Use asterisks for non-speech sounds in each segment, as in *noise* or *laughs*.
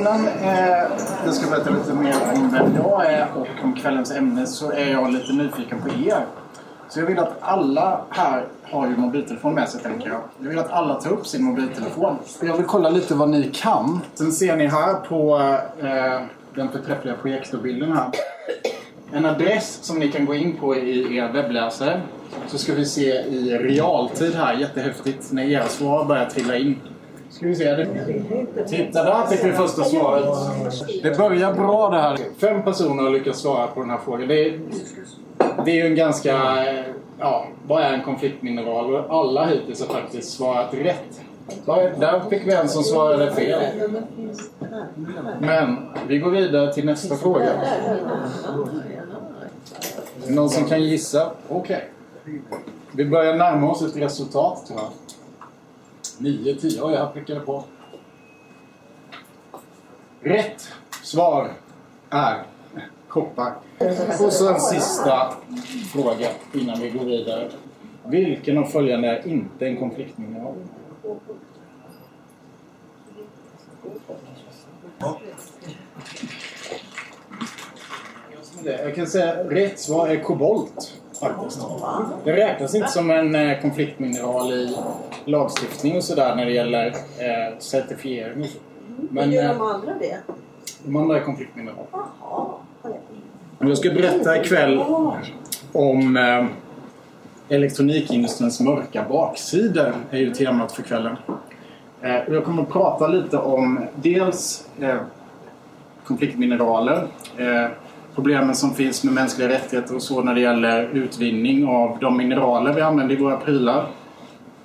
Innan eh, jag ska berätta lite mer om vem jag är och om kvällens ämne så är jag lite nyfiken på er. Så jag vill att alla här har ju mobiltelefon med sig tänker jag. Jag vill att alla tar upp sin mobiltelefon. Jag vill kolla lite vad ni kan. Sen ser ni här på eh, den förträffliga projektorbilden här. En adress som ni kan gå in på i er webbläsare. Så ska vi se i realtid här, jättehäftigt, när era svar börjar trilla in. Ska vi se. Det. Titta, där fick vi första svaret. Det börjar bra det här. Fem personer har lyckats svara på den här frågan. Det är, det är ju en ganska... Ja, vad är en konfliktmineral? Och Alla hittills har faktiskt svarat rätt. Där fick vi en som svarade fel. Men vi går vidare till nästa fråga. Någon som kan gissa? Okej. Vi börjar närma oss ett resultat tror jag. 9, 10. Oj, jag prickade på. Rätt svar är koppar. Och så en sista fråga innan vi går vidare. Vilken av följande är inte en konfliktmineral? Jag kan säga rätt svar är kobolt. Faktiskt. Det räknas inte som en eh, konfliktmineral i lagstiftning och sådär när det gäller eh, certifiering. och så. Men Gör eh, de andra det? de andra är konfliktmineral. Jaha. Jag ska berätta ikväll om eh, elektronikindustrins mörka baksidor är ju temat för kvällen. Eh, jag kommer att prata lite om dels eh, konfliktmineraler, problemen som finns med mänskliga rättigheter och så när det gäller utvinning av de mineraler vi använder i våra prylar.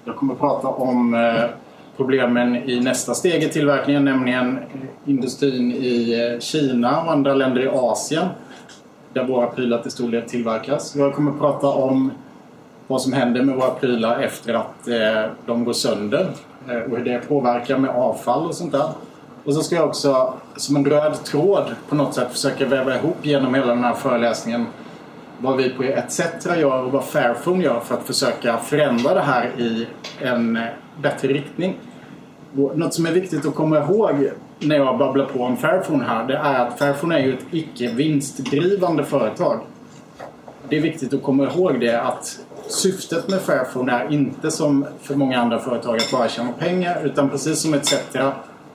Jag kommer att prata om eh, problemen i nästa steg i tillverkningen, nämligen industrin i eh, Kina och andra länder i Asien där våra prylar till stor del tillverkas. Jag kommer att prata om vad som händer med våra prylar efter att eh, de går sönder och hur det påverkar med avfall och sånt där. Och så ska jag också som en röd tråd på något sätt försöka väva ihop genom hela den här föreläsningen vad vi på ETC gör och vad Fairphone gör för att försöka förändra det här i en bättre riktning. Och Något som är viktigt att komma ihåg när jag babblar på om Fairphone här det är att Fairphone är ju ett icke vinstdrivande företag. Det är viktigt att komma ihåg det att syftet med Fairphone är inte som för många andra företag att bara tjäna pengar utan precis som ETC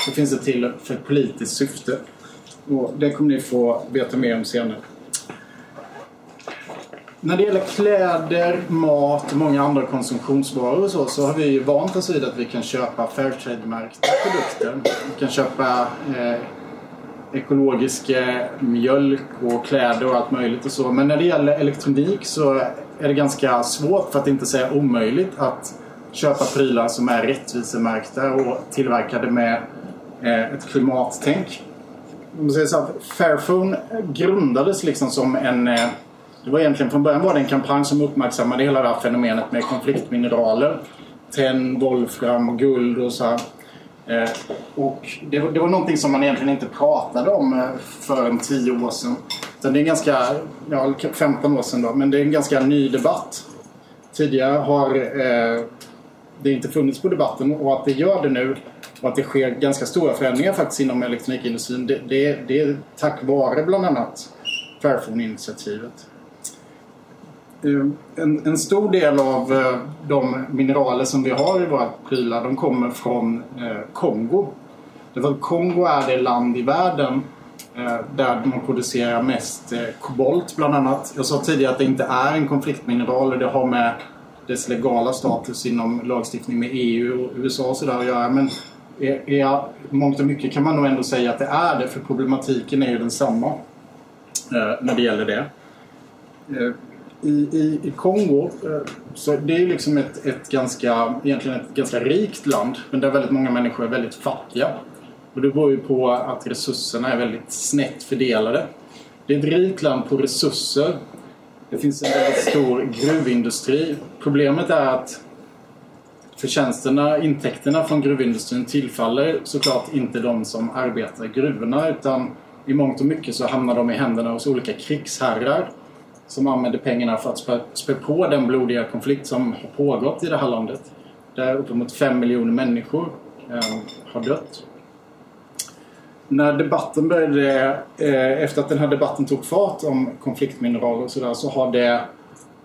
så finns det till för ett politiskt syfte. Och det kommer ni få veta mer om senare. När det gäller kläder, mat och många andra konsumtionsvaror och så, så har vi ju vant oss vid att vi kan köpa Fairtrade-märkta produkter. Vi kan köpa eh, ekologisk eh, mjölk och kläder och allt möjligt och så. Men när det gäller elektronik så är det ganska svårt, för att inte säga omöjligt, att köpa prylar som är rättvisemärkta och tillverkade med Eh, ett klimattänk. Om man säger så att Fairphone grundades liksom som en eh, det var egentligen från början var det en kampanj som uppmärksammade hela det här fenomenet med konfliktmineraler. Tenn, volfram, guld och så här. Eh, och det, var- det var någonting som man egentligen inte pratade om förrän för en 10 år sedan. Utan det är en ganska, ja 15 år sedan då, men det är en ganska ny debatt. Tidigare har eh, det inte funnits på debatten och att det gör det nu och att det sker ganska stora förändringar faktiskt inom elektronikindustrin. Det, det, det är tack vare bland annat Fairphone-initiativet. Eh, en, en stor del av eh, de mineraler som vi har i våra prylar de kommer från eh, Kongo. Därför Kongo är det land i världen där man producerar mest kobolt bland annat. Jag sa tidigare att det inte är en konfliktmineral och det har med dess legala status inom lagstiftning med EU och USA och sådär att göra. Men är, är, mångt och mycket kan man nog ändå säga att det är det för problematiken är ju densamma eh, när det gäller det. Eh, i, i, i Kongo eh, så det är ju liksom ett, ett ganska, egentligen ett ganska rikt land men där väldigt många människor är väldigt fattiga. Och det beror ju på att resurserna är väldigt snett fördelade. Det är ett rikt land på resurser. Det finns en väldigt stor gruvindustri. Problemet är att förtjänsterna, intäkterna från gruvindustrin tillfaller såklart inte de som arbetar i gruvorna utan i mångt och mycket så hamnar de i händerna hos olika krigsherrar som använder pengarna för att spä, spä på den blodiga konflikt som har pågått i det här landet. Där uppemot fem miljoner människor eh, har dött. när debatten började, eh, efter att den här debatten tog fart om konfliktmineraler och sådär så har det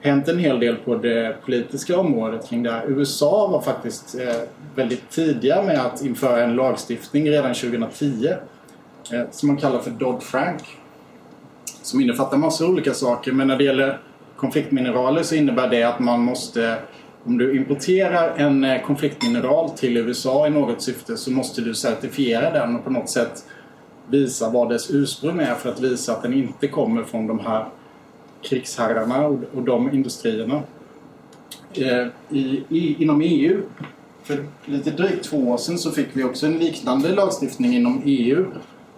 hänt en hel del på det politiska området kring det här. USA var faktiskt eh, väldigt tidiga med att införa en lagstiftning redan 2010 eh, som man kallar för Dodd-Frank. Som innefattar massor av olika saker men när det gäller konfliktmineraler så innebär det att man måste om du importerar en eh, konfliktmineral till USA i något syfte så måste du certifiera den och på något sätt visa vad dess ursprung är för att visa att den inte kommer från de här krigsherrarna och, och de industrierna. Eh, I, i, inom EU, för lite drygt två år sedan så fick vi också en liknande lagstiftning inom EU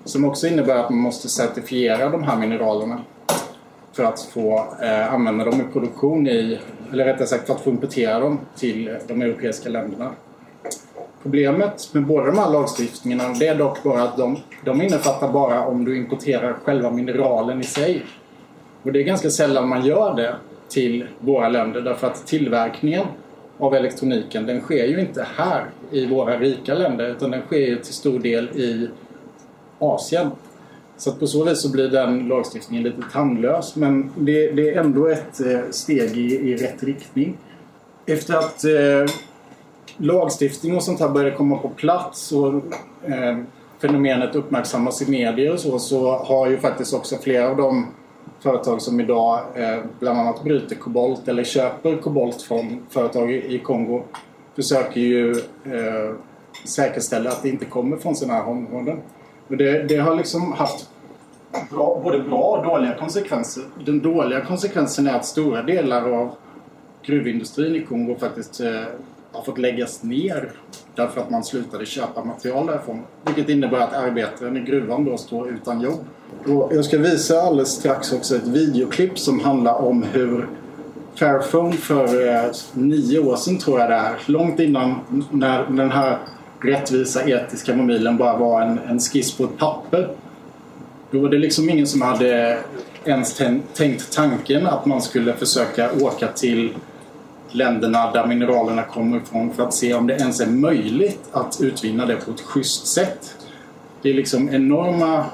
som också innebär att man måste certifiera de här mineralerna för att få eh, använda dem i produktion i, eller rättare sagt för att få importera dem till de europeiska länderna. Problemet med båda de här lagstiftningarna det är dock bara att de, de innefattar bara om du importerar själva mineralen i sig. Och det är ganska sällan man gör det till våra länder därför att tillverkningen av elektroniken den sker ju inte här i våra rika länder utan den sker ju till stor del i Asien. Så på så vis så blir den lagstiftningen lite tandlös men det, det är ändå ett eh, steg i, i, rätt riktning. Efter att eh, lagstiftning och sånt här började komma på plats och eh, fenomenet uppmärksammas i medier och så, så har ju faktiskt också flera av de företag som idag eh, bland annat bryter kobolt eller köper kobolt från företag i, Kongo försöker ju eh, säkerställa att det inte kommer från sådana här områden. Och det, det har liksom haft bra, både bra och dåliga konsekvenser. Den dåliga konsekvensen är att stora delar av gruvindustrin i Kongo faktiskt eh, har fått läggas ner därför att man slutade köpa material därifrån. Vilket innebär att arbetaren i gruvan då står utan jobb. Och jag ska visa alldeles strax också ett videoklipp som handlar om hur Fairphone för eh, nio år sedan tror jag det är, långt innan när den här rättvisa etiska mobilen bara var en, en skiss på ett papper. Då var det liksom ingen som hade ens tänkt tanken att man skulle försöka åka till länderna där mineralerna kommer ifrån för att se om det ens är möjligt att utvinna det på ett schysst sätt. Det är liksom enorma,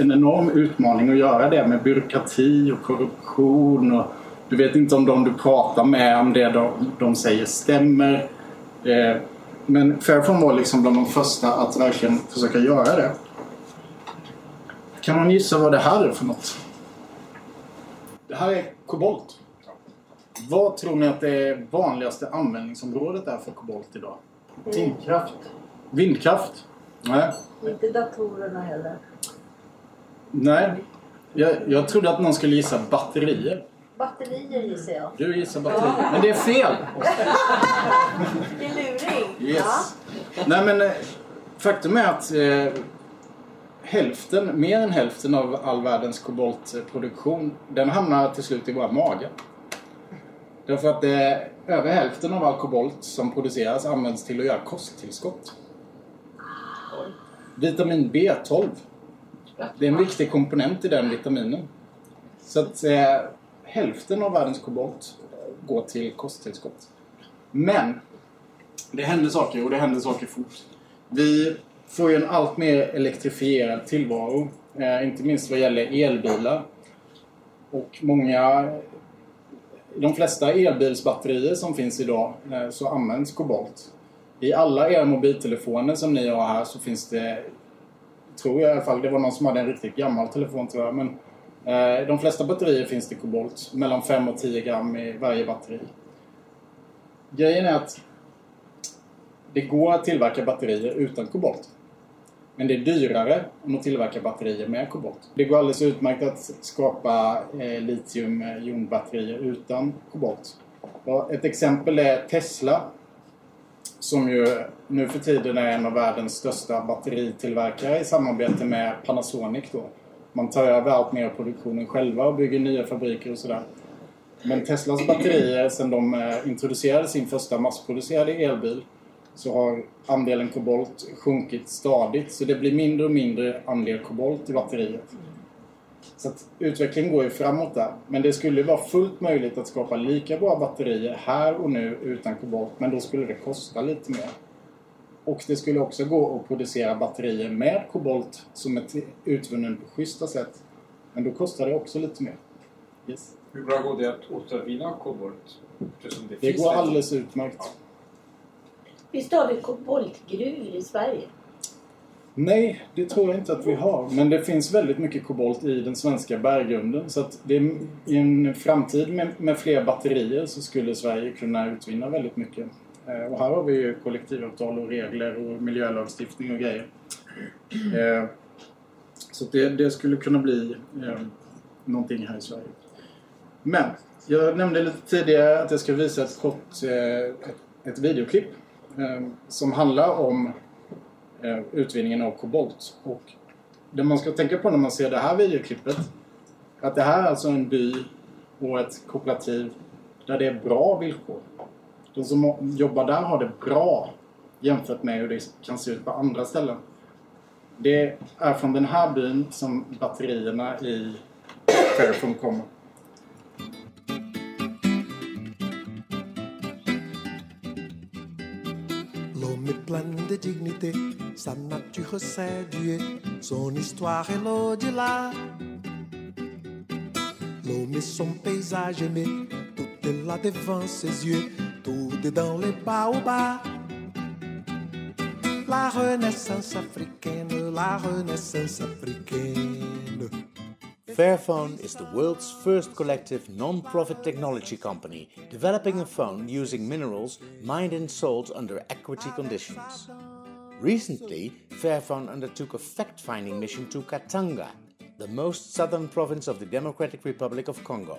en enorm utmaning att göra det med byråkrati och korruption. Och du vet inte om de du pratar med, om det de, de säger stämmer. Eh, men Fairphone var liksom bland de första att verkligen försöka göra det. Kan man gissa vad det här är för något? Det här är kobolt. Vad tror ni att det vanligaste användningsområdet är för kobolt idag? Vindkraft. Vindkraft? Nej. Inte datorerna heller. Nej. Jag, jag trodde att någon skulle gissa batterier. Batterier gissar jag. Du gissar batterier. Men det är fel! Det är luring. Yes. Nej men eh, faktum är att eh, hälften, mer än hälften av all världens koboltproduktion den hamnar till slut i våra magar. Därför att det över hälften av all kobolt som produceras används till att göra kosttillskott. Vitamin B12. Det är en viktig komponent i den vitaminen. Så att eh, hälften av världens kobolt går till kosttillskott. Men det händer saker och det händer saker fort. Vi får ju en allt mer elektrifierad tillvaro. Eh, inte minst vad gäller elbilar. Och många de flesta elbilsbatterier som finns idag eh, så används kobolt. I alla era mobiltelefoner som ni har här så finns det, tror jag i alla fall, det var någon som hade en riktigt gammal telefon tror jag, men eh, de flesta batterier finns det kobolt. Mellan 5 och 10 gram i varje batteri. Grejen är att det går att tillverka batterier utan kobolt. Men det är dyrare än att tillverka batterier med kobolt. Det går alldeles utmärkt att skapa eh, litium-jonbatterier utan kobolt. Ett exempel är Tesla som ju nu för tiden är en av världens största batteritillverkare i samarbete med Panasonic. Då. Man tar över allt mer av produktionen själva och bygger nya fabriker och sådär. Men Teslas batterier, sedan de eh, introducerade sin första massproducerade elbil så har andelen kobolt sjunkit stadigt. Så det blir mindre och mindre andel kobolt i batteriet. Så att utvecklingen går ju framåt där. Men det skulle vara fullt möjligt att skapa lika bra batterier här och nu utan kobolt. Men då skulle det kosta lite mer. och det skulle också gå att producera batterier med kobolt som är utvunnen på schyssta sätt. Men då kostar det också lite mer. Yes. Hur bra går det att återvinna kobolt? Det, Det går alldeles utmärkt. Visst har vi koboltgruvor i Sverige? Nej, det tror jag inte att vi har. Men det finns väldigt mycket kobolt i den svenska berggrunden. Så att det, i en framtid med, med fler batterier så skulle Sverige kunna utvinna väldigt mycket. Eh, Och här har vi ju kollektivavtal och regler och miljölagstiftning och grejer. Eh, Så att det, det skulle kunna bli eh, någonting här i Sverige. Men jag nämnde lite tidigare att jag ska visa ett kort eh, ett, ett videoklipp eh, som handlar om Eh, utvinningen av kobolt. Och det man ska tänka på när man ser det här videoklippet att det här är alltså en by och ett kooperativ där det är bra villkor. De som jobbar där har det bra jämfört med hur det kan se ut på andra ställen. Det är från den här byn som batterierna i Fairphone kommer. Dignité, sa nature c'est Dieu, son histoire est l'au-delà. L'homme est son paysage aimé, tout est là devant ses yeux, tout est dans les baobabs. La renaissance africaine, la renaissance africaine. Fairphone is the world's first collective non-profit technology company developing a phone using minerals mined and sold under equity conditions. Recently, Fairphone undertook a fact-finding mission to Katanga, the most southern province of the Democratic Republic of Congo.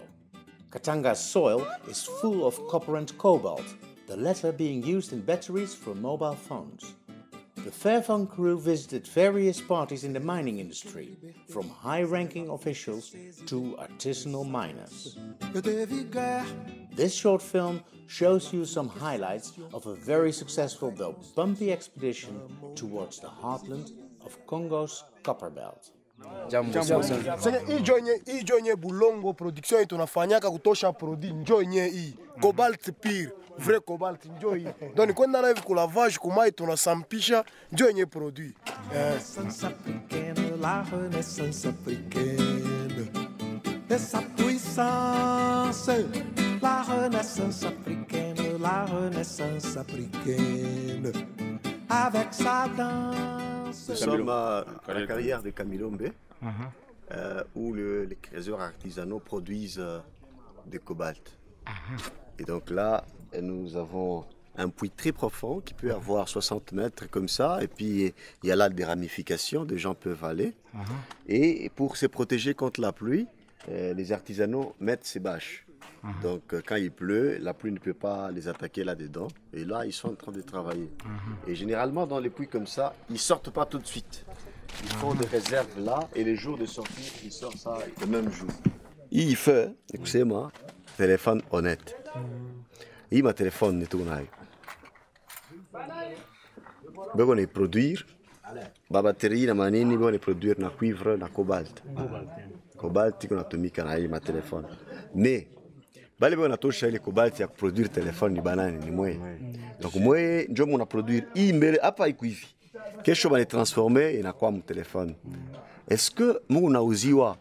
Katanga's soil is full of copper and cobalt, the latter being used in batteries for mobile phones. The Fairphone crew visited various parties in the mining industry, from high ranking officials to artisanal miners. This short film shows you some highlights of a very successful though bumpy expedition towards the heartland of Congo's copper belt. Sasa hii njo yenye hii yenye Bulongo production yetu tunafanyaka kutosha produit njo yenye hii. Cobalt pure vrai cobalt njo hii. Donc ni kwenda na hivi ku lavage kumai tunasampisha. Njo yenye produit. Eh. renaissance africaine, la renaissance africaine. Et sa puissance, la renaissance africaine, la renaissance africaine. Avec sa danse. Nous sommes à, à la carrière de Camilombe, euh, où le- les créateurs artisanaux produisent euh, du cobalt. Et donc là, nous avons un puits très profond qui peut avoir 60 mètres comme ça, et puis il y a là des ramifications, des gens peuvent aller. Et pour se protéger contre la pluie, euh, les artisanaux mettent ces bâches. Donc euh, quand il pleut, la pluie ne peut pas les attaquer là-dedans. Et là, ils sont en train de travailler. Et généralement, dans les puits comme ça, ils sortent pas tout de suite. Ils font des réserves là, et les jours de sortie, ils sortent ça le même jour. Il fait, écoutez-moi, téléphone honnête. Il m'a téléphone et tout. Bego ne produire, ba batterie na manini bego ne produire na cuivre na cobalt. Cobalt iko natumika na hii ma telefone. Mais bale banatosha ile kobalt ya kuproduire telefone ni banani ni mweye donc mweye njo munaproduire hii mbele hapa iku hivi. Kesho banitransforme inakuwa mtelefone eske mungu nauziwa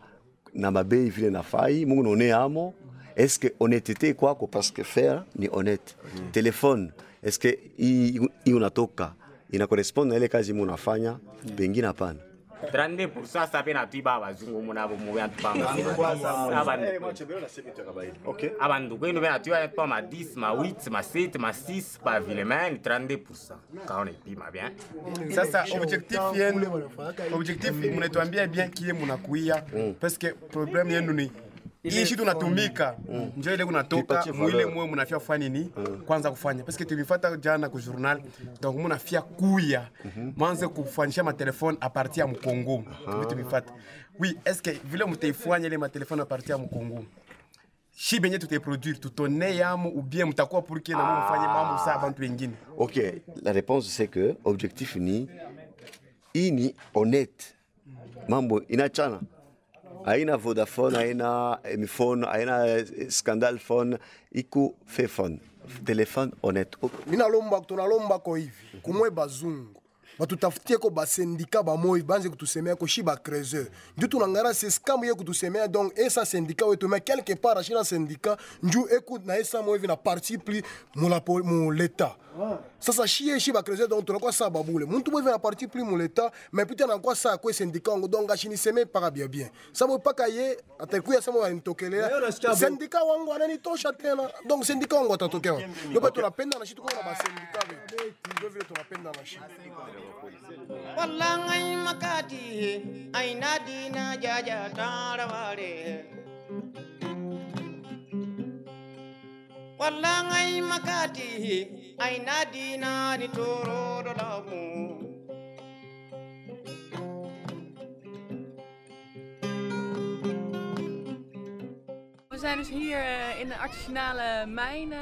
na babei vile nafai? Mungu naone amo? Eske honetete kwako? Paske faire ni honete mm. telefone eske hii unatoka? Ina correspond na ile kazi munafanya pengine hapana. 32% sape na tuiba abazungu muna bomubi abantu kwenu be na tuiba yatupa ma 10 ah, ma 8 ma 7 ma 6 pa vilemani 32% kaona ipima bien. Sasa objectif yenu objectif munatuambia bien kie munakuia mm. parce que problème yenu ni hii unatumika. mm. njo ile kunatoka mwile mwe mnafia ni nini? Kwanza kufanya. Parce que tulifata jana ku journal donc mnafia kuya. Mwanze kufanyisha matelefone a partir ya mkongo. Tuvi tulifata oui est ce que vile mtaifanya ile matelefone a partir ya mkongo? Shi benye tutaiproduire tutone yamo ou bien mtakuwa pour que na mwe mfanye mambo saa bantu wengine? Ok, la réponse c'est que objectif ni ini honnête. Mambo inachana. Haina Vodafone, haina Mifone, haina eh, Scandal Phone, iko Fairphone. téléphone honnête. Oh, minalomba tunalombako hivi kumwe bazungu batutafutieko basindika bamoi banze kutusemea koshi bacreuseur ndutu na ngai na seskambo ye kutusemea donc esa sindika oyo tomai quelque part ashi na sindika nju eku na esa moevi na parti pli muleta sasa shi ye shi bacreuseur donc tonakua saa babule muntu moevi na parti pli muleta mais pute nakua saa kue sindika yango donc ashi niseme mpaka bia bien. Sa moe mpaka ye atakuya sa moe anitokelela sindika wangu ananitosha tena. Donc sindika wangu atatokewa yo mpe tunapenda na shi tukua na basindika ndio vile tunapenda na shi wallangai makati aina dina jaja taraware wallangai makati aina dina ni toro do zijn dus hier eh, in de artisanale mijn eh,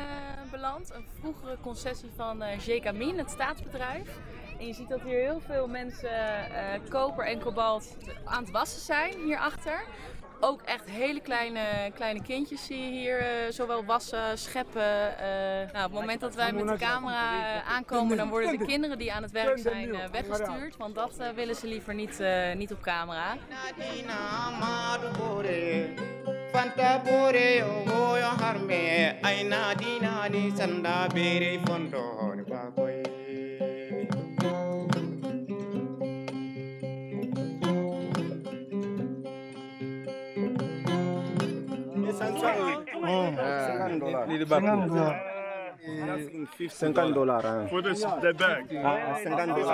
beland. Een vroegere concessie van eh Min, het staatsbedrijf. En je ziet dat hier heel veel mensen eh, koper en kobalt aan het wassen zijn hierachter. Ook echt hele kleine, kleine kindjes zie je hier eh, zowel wassen, scheppen. eh. nou, op het moment dat wij met de camera aankomen, dan worden de *laughs* kinderen die aan het werk zijn eh, weggestuurd. Want dat eh, willen ze liever niet, eh, niet op camera. fanta bore o yo harme aina dina ni sanda bere fondo ni bakoy Oh, oh. Uh, 50 dollars. Hein. For this, the bag. Ah, 50 dollars.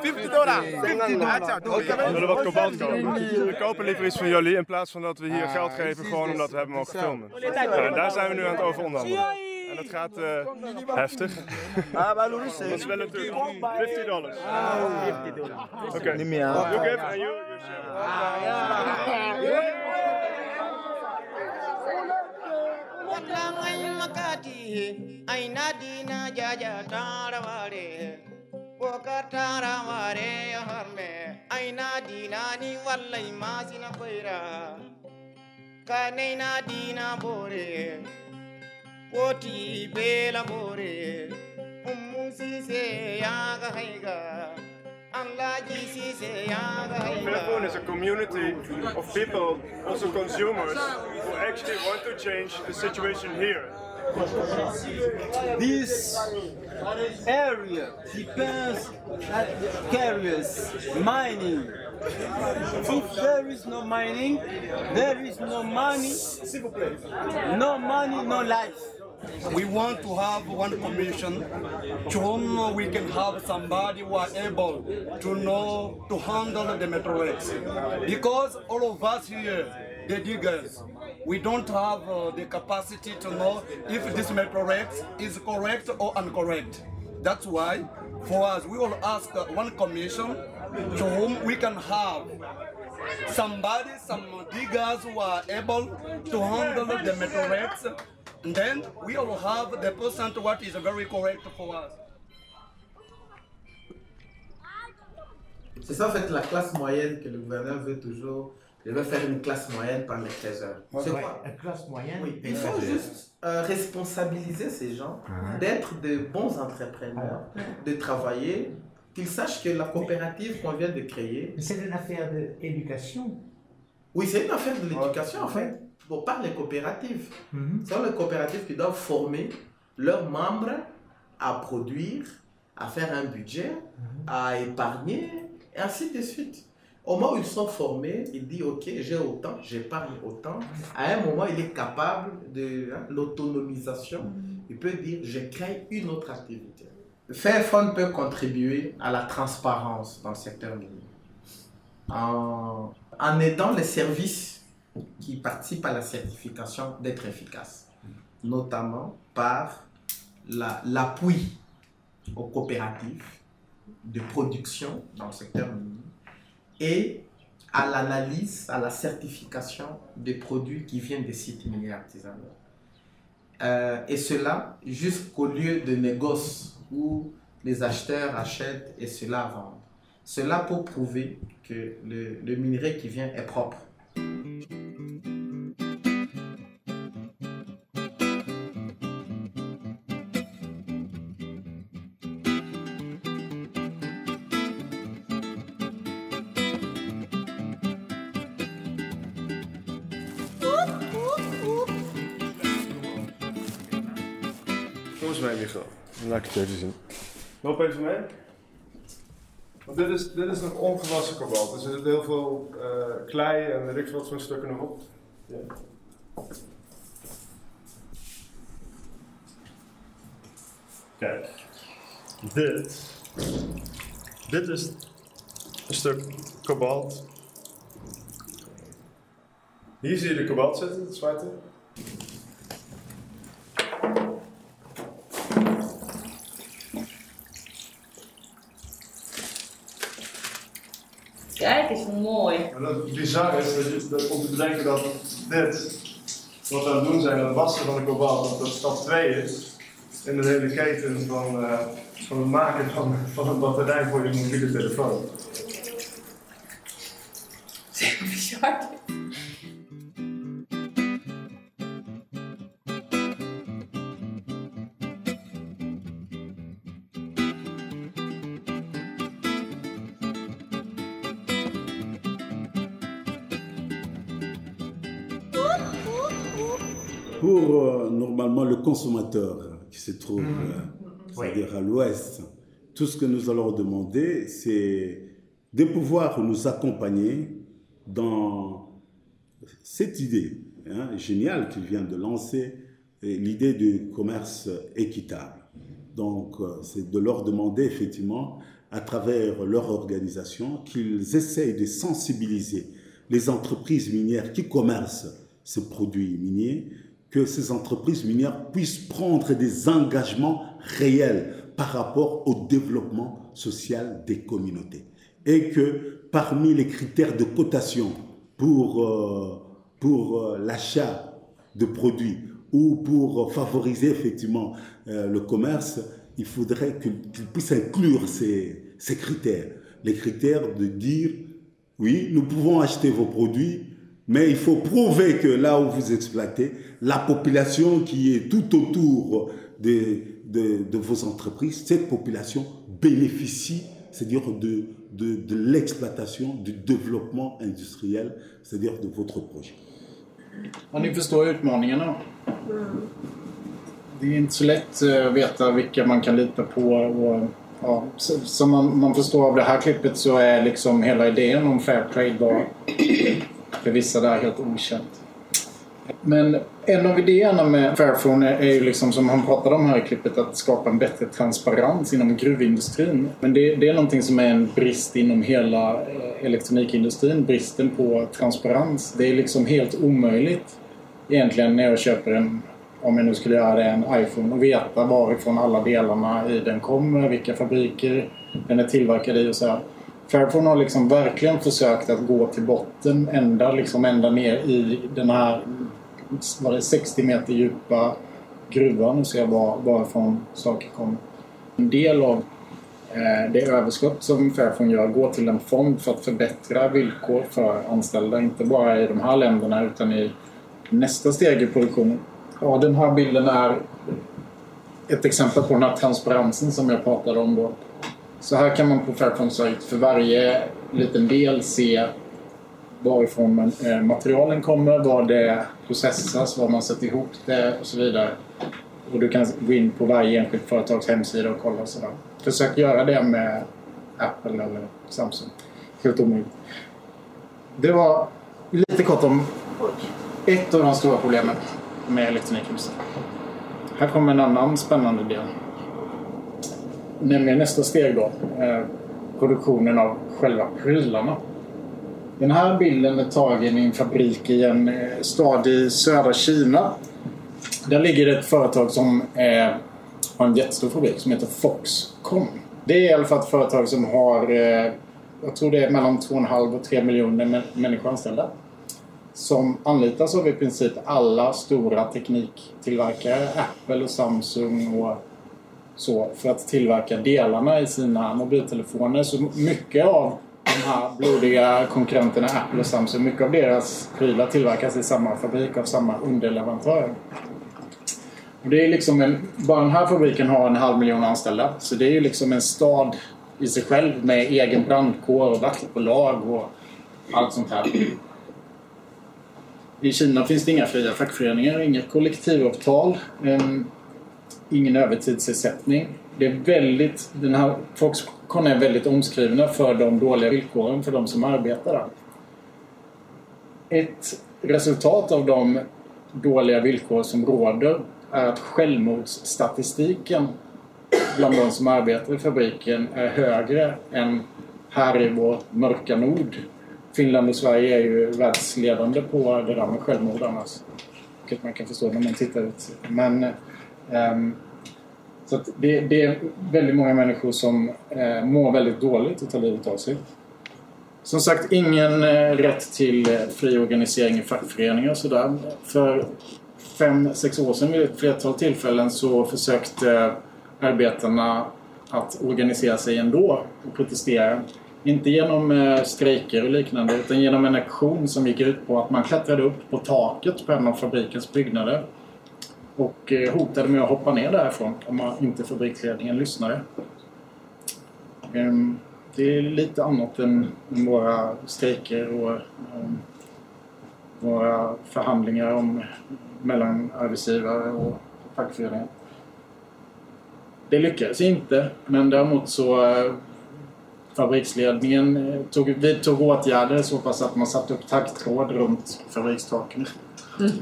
50 dollar. 50 dollar. We willen wat kobalt kopen. We kopen liever iets van jullie in plaats van dat we hier geld geven gewoon omdat we hebben mogen filmen. En daar zijn we nu aan het over onderhandelen. En dat gaat eh, heftig. Dat is wel een druk. 50 dollars. 50 dollar. Oké. Niet meer. You give and you you share. Wallangai makati aina dina jaja taraware. Boka taraware yo harme aina dina ni wallai masina koira kanaina dina bore koti bela bore. Ummu sise yaga haiga Fairphone is a community of people, also consumers, who actually want to change the situation here. This area depends on carriers mining. If there is no mining, there is no money. No money, no life. We want to have one commission to whom we can have somebody who are able to know to handle the meteorites. Because all of us here, the diggers, we don't have uh, the capacity to know if this meteorite is correct or incorrect. That's why, for us, we will ask one commission to whom we can have somebody, some diggers who are able to handle the. And then we will have the percent what is very correct for us. C'est ça en fait la classe moyenne que le gouverneur veut toujours. Il veut faire une classe moyenne par les trésors. C'est Ouais, quoi? Une classe moyenne? Oui, il faut juste euh, responsabiliser ces gens, Mhm. d'être de bons entrepreneurs, de travailler, qu'ils sachent que la coopérative qu'on vient de créer. C'est une affaire d'éducation. Oui, c'est une affaire de l'éducation en fait. Bon, par les coopératives. Ce sont les coopératives qui doivent former leurs membres à produire, à faire un budget, à épargner, et ainsi de suite. Au moment où ils sont formés, il dit Ok, j'ai autant, j'épargne autant. À un moment, il est capable de hein, l'autonomisation. Il peut dire Je crée une autre activité. Fairphone peut contribuer à la transparence dans le secteur minier en, aidant les services qui participent à la certification d'être efficaces, notamment par la- l'appui aux coopératives de production dans le secteur minier et à l'analyse, à la certification des produits qui viennent des sites miniers artisanaux. Euh, et cela jusqu'au lieu de négoce où les acheteurs achètent et ceux-là vendent. Cela pour prouver que le, minerai qui vient est propre. Laat ik het even zien. Loop even mee. Want dit is, dit is nog ongewassen kobalt. Dus er zit heel veel eh, klei en weet ik wat voor stukken nog. Ja. Kijk, dit, dit is een stuk kobalt. Hier zie je de kobalt zitten, het zwarte. Mooi. En dat bizar is dat om te bedenken dat dit, wat we aan het doen zijn, het wassen van de kobalt, dat dat stap 2 is in de hele keten van, eh, van het maken van, van een batterij voor je mobiele telefoon. *laughs* Bizar. Normalement le consommateur qui se trouve, euh, c'est-à-dire à l'ouest, tout ce que nous allons demander, c'est de pouvoir nous accompagner dans cette idée hein, géniale qu'il vient de lancer, l'idée du commerce équitable. Donc, euh, c'est de leur demander effectivement, à travers leur organisation, qu'ils essayent de sensibiliser les entreprises minières qui commercent ces produits miniers, que ces entreprises minières puissent prendre des engagements réels par rapport au développement social des communautés. Et que parmi les critères de cotation pour, euh, pour euh, l'achat de produits ou pour favoriser effectivement euh, le commerce, il faudrait qu'ils puissent inclure ces, ces critères. Les critères de dire, oui, nous pouvons acheter vos produits, mais il faut prouver que là où vous exploitez, la population qui est tout autour de, vos entreprises, cette population bénéficie, c'est-à-dire de, l'exploitation, du développement industriel, c'est-à-dire de votre projet. Ja, ni förstår utmaningarna. Det är inte så lätt eh, att veta vilka man kan lita på. Och, ja, som man, man förstår av det här klippet så är liksom hela idén om fair trade bara för vissa där helt okänt. Men en av idéerna med Fairphone är ju liksom som han pratade om här i klippet att skapa en bättre transparens inom gruvindustrin. Men det, det är någonting som är en brist inom hela eh, elektronikindustrin. Bristen på transparens. Det är liksom helt omöjligt egentligen när jag köper en om jag nu skulle göra det, en iPhone och veta varifrån alla delarna i den kommer, vilka fabriker den är tillverkad i och så här. Fairphone har liksom verkligen försökt att gå till botten, ända, liksom ända ner i den här var det 60 meter djupa gruvan och se var, varifrån saker kommer. En del av eh, det överskott som Fairphone gör går till en fond för att förbättra villkor för anställda. Inte bara i de här länderna utan i nästa steg i produktionen. Ja, den här bilden är ett exempel på den här transparensen som jag pratade om då. Så här kan man på Fairphone-sajt för varje liten del se varifrån man, eh, materialen kommer, var det processas, var man sätter ihop det och så vidare. Och du kan gå in på varje enskilt företags hemsida och kolla och sådär. Försök göra det med Apple eller Samsung. Helt omöjligt. Det var lite kort om ett av de stora problemen med elektronikindustrin. Här kommer en annan spännande del. Nämligen nästa steg då. Eh, produktionen av själva prylarna. Den här bilden är tagen i en fabrik i en eh, stad i södra Kina. Där ligger det ett företag som eh, har en jättestor fabrik som heter Foxconn. Det är i alla fall ett företag som har, eh, jag tror det är mellan 2,5 och 3 miljoner mä- människor anställda. Som anlitas av i princip alla stora tekniktillverkare, Apple och Samsung och så, för att tillverka delarna i sina mobiltelefoner. Så mycket av de här blodiga konkurrenterna Apple och Samsung, mycket av deras prylar tillverkas i samma fabrik av samma underleverantör. Och det är liksom en, bara den här fabriken har en halv miljon anställda. Så det är ju liksom en stad i sig själv med egen brandkår och vaktbolag och allt sånt här. I Kina finns det inga fria fackföreningar, inget kollektivavtal. Ehm, Ingen övertidsersättning. Det är väldigt, den här Foxconn är väldigt omskrivna för de dåliga villkoren för de som arbetar där. Ett resultat av de dåliga villkor som råder är att självmordsstatistiken bland de som arbetar i fabriken är högre än här i vår mörka nord. Finland och Sverige är ju världsledande på det där med självmord annars. Vilket man kan förstå när man tittar ut. Men Ehm, så att det, det är väldigt många människor som eh, mår väldigt dåligt och tar livet av sig. Som sagt, ingen eh, rätt till eh, fri organisering i fackföreningar och sådär. För fem, sex år sedan vid ett flertal tillfällen så försökte arbetarna att organisera sig ändå och protestera. Inte genom eh, strejker och liknande utan genom en aktion som gick ut på att man klättrade upp på taket på en av fabrikens byggnader och eh, hotade med att hoppa ner därifrån om man inte fabriksledningen lyssnade. Ehm, det är lite annat än våra strejker och ehm, våra förhandlingar om, mellan arbetsgivare och fackföreningar. Det lyckades inte, men däremot så eh, fabriksledningen eh, tog, vidtog åtgärder så pass att man satte upp taggtråd runt fabrikstaken. Mm.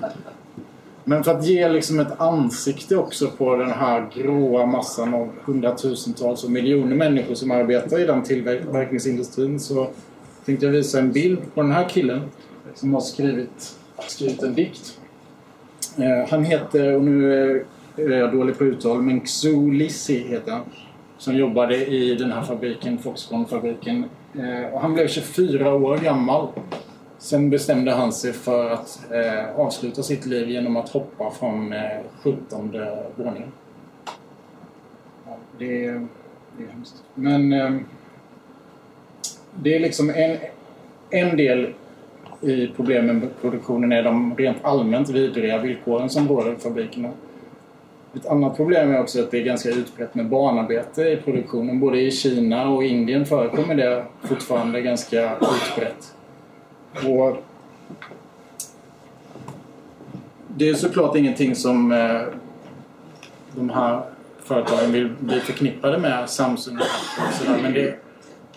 Men för att ge liksom ett ansikte också på den här gråa massan av hundratusentals och miljoner människor som arbetar i den tillverkningsindustrin så tänkte jag visa en bild på den här killen som har skrivit, skrivit en dikt. Eh, han heter, och nu är jag dålig på uttal, men Xu Lissi heter han. Som jobbade i den här fabriken, Foxconn-fabriken. Eh, och han blev 24 år gammal. Sen bestämde han sig för att eh, avsluta sitt liv genom att hoppa från eh, 17 våningen. Ja, det, är, det är hemskt. Men eh, det är liksom en, en del i problemen med produktionen är de rent allmänt vidriga villkoren som råder i fabrikerna. Ett annat problem är också att det är ganska utbrett med barnarbete i produktionen. Både i Kina och Indien förekommer det fortfarande ganska utbrett. Och det är såklart ingenting som eh, de här företagen vill bli förknippade med, Samsung och sådär. Men det,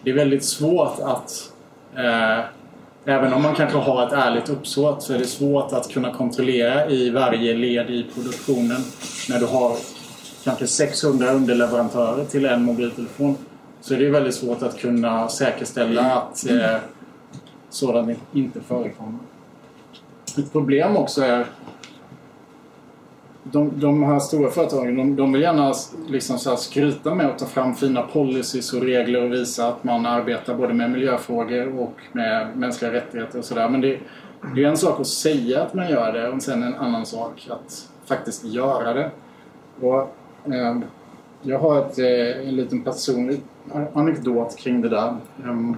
det är väldigt svårt att eh, Även om man kanske har ett ärligt uppsåt så är det svårt att kunna kontrollera i varje led i produktionen när du har kanske 600 underleverantörer till en mobiltelefon. Så är det väldigt svårt att kunna säkerställa att eh, sådant inte förekommer. Ett problem också är de, de här stora företagen de, de vill gärna liksom så här skryta med att ta fram fina policies och regler och visa att man arbetar både med miljöfrågor och med mänskliga rättigheter och sådär. Men det, det är en sak att säga att man gör det och sen en annan sak att faktiskt göra det. Och, eh, jag har ett, eh, en liten personlig anekdot kring det där. Eh,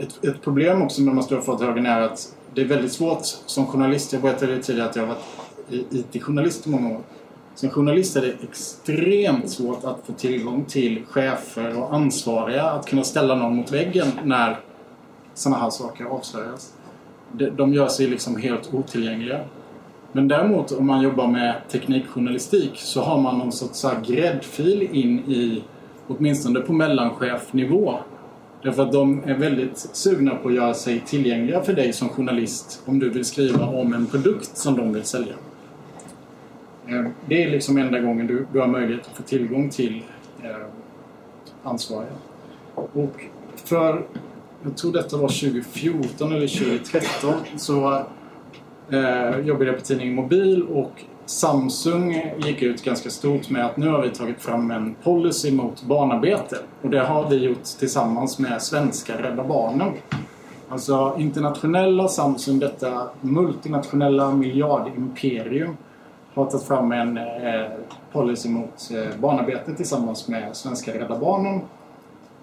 ett, ett problem också med de stora företagen är att det är väldigt svårt som journalist. Jag berättade tidigare att jag har varit IT-journalist i många år. Som journalist är det extremt svårt att få tillgång till chefer och ansvariga att kunna ställa någon mot väggen när sådana här saker avslöjas. De, de gör sig liksom helt otillgängliga. Men däremot om man jobbar med teknikjournalistik så har man någon sorts så här gräddfil in i åtminstone på mellanchefnivå. Därför att de är väldigt sugna på att göra sig tillgängliga för dig som journalist om du vill skriva om en produkt som de vill sälja. Eh, det är liksom enda gången du, du har möjlighet att få tillgång till eh, ansvariga. Och för, jag tror detta var 2014 eller 2013, så eh, jobbade jag på tidningen Mobil och Samsung gick ut ganska stort med att nu har vi tagit fram en policy mot barnarbete. Och det har vi gjort tillsammans med svenska Rädda Barnen. Alltså internationella Samsung, detta multinationella miljardimperium har tagit fram en eh, policy mot eh, barnarbete tillsammans med svenska Rädda Barnen.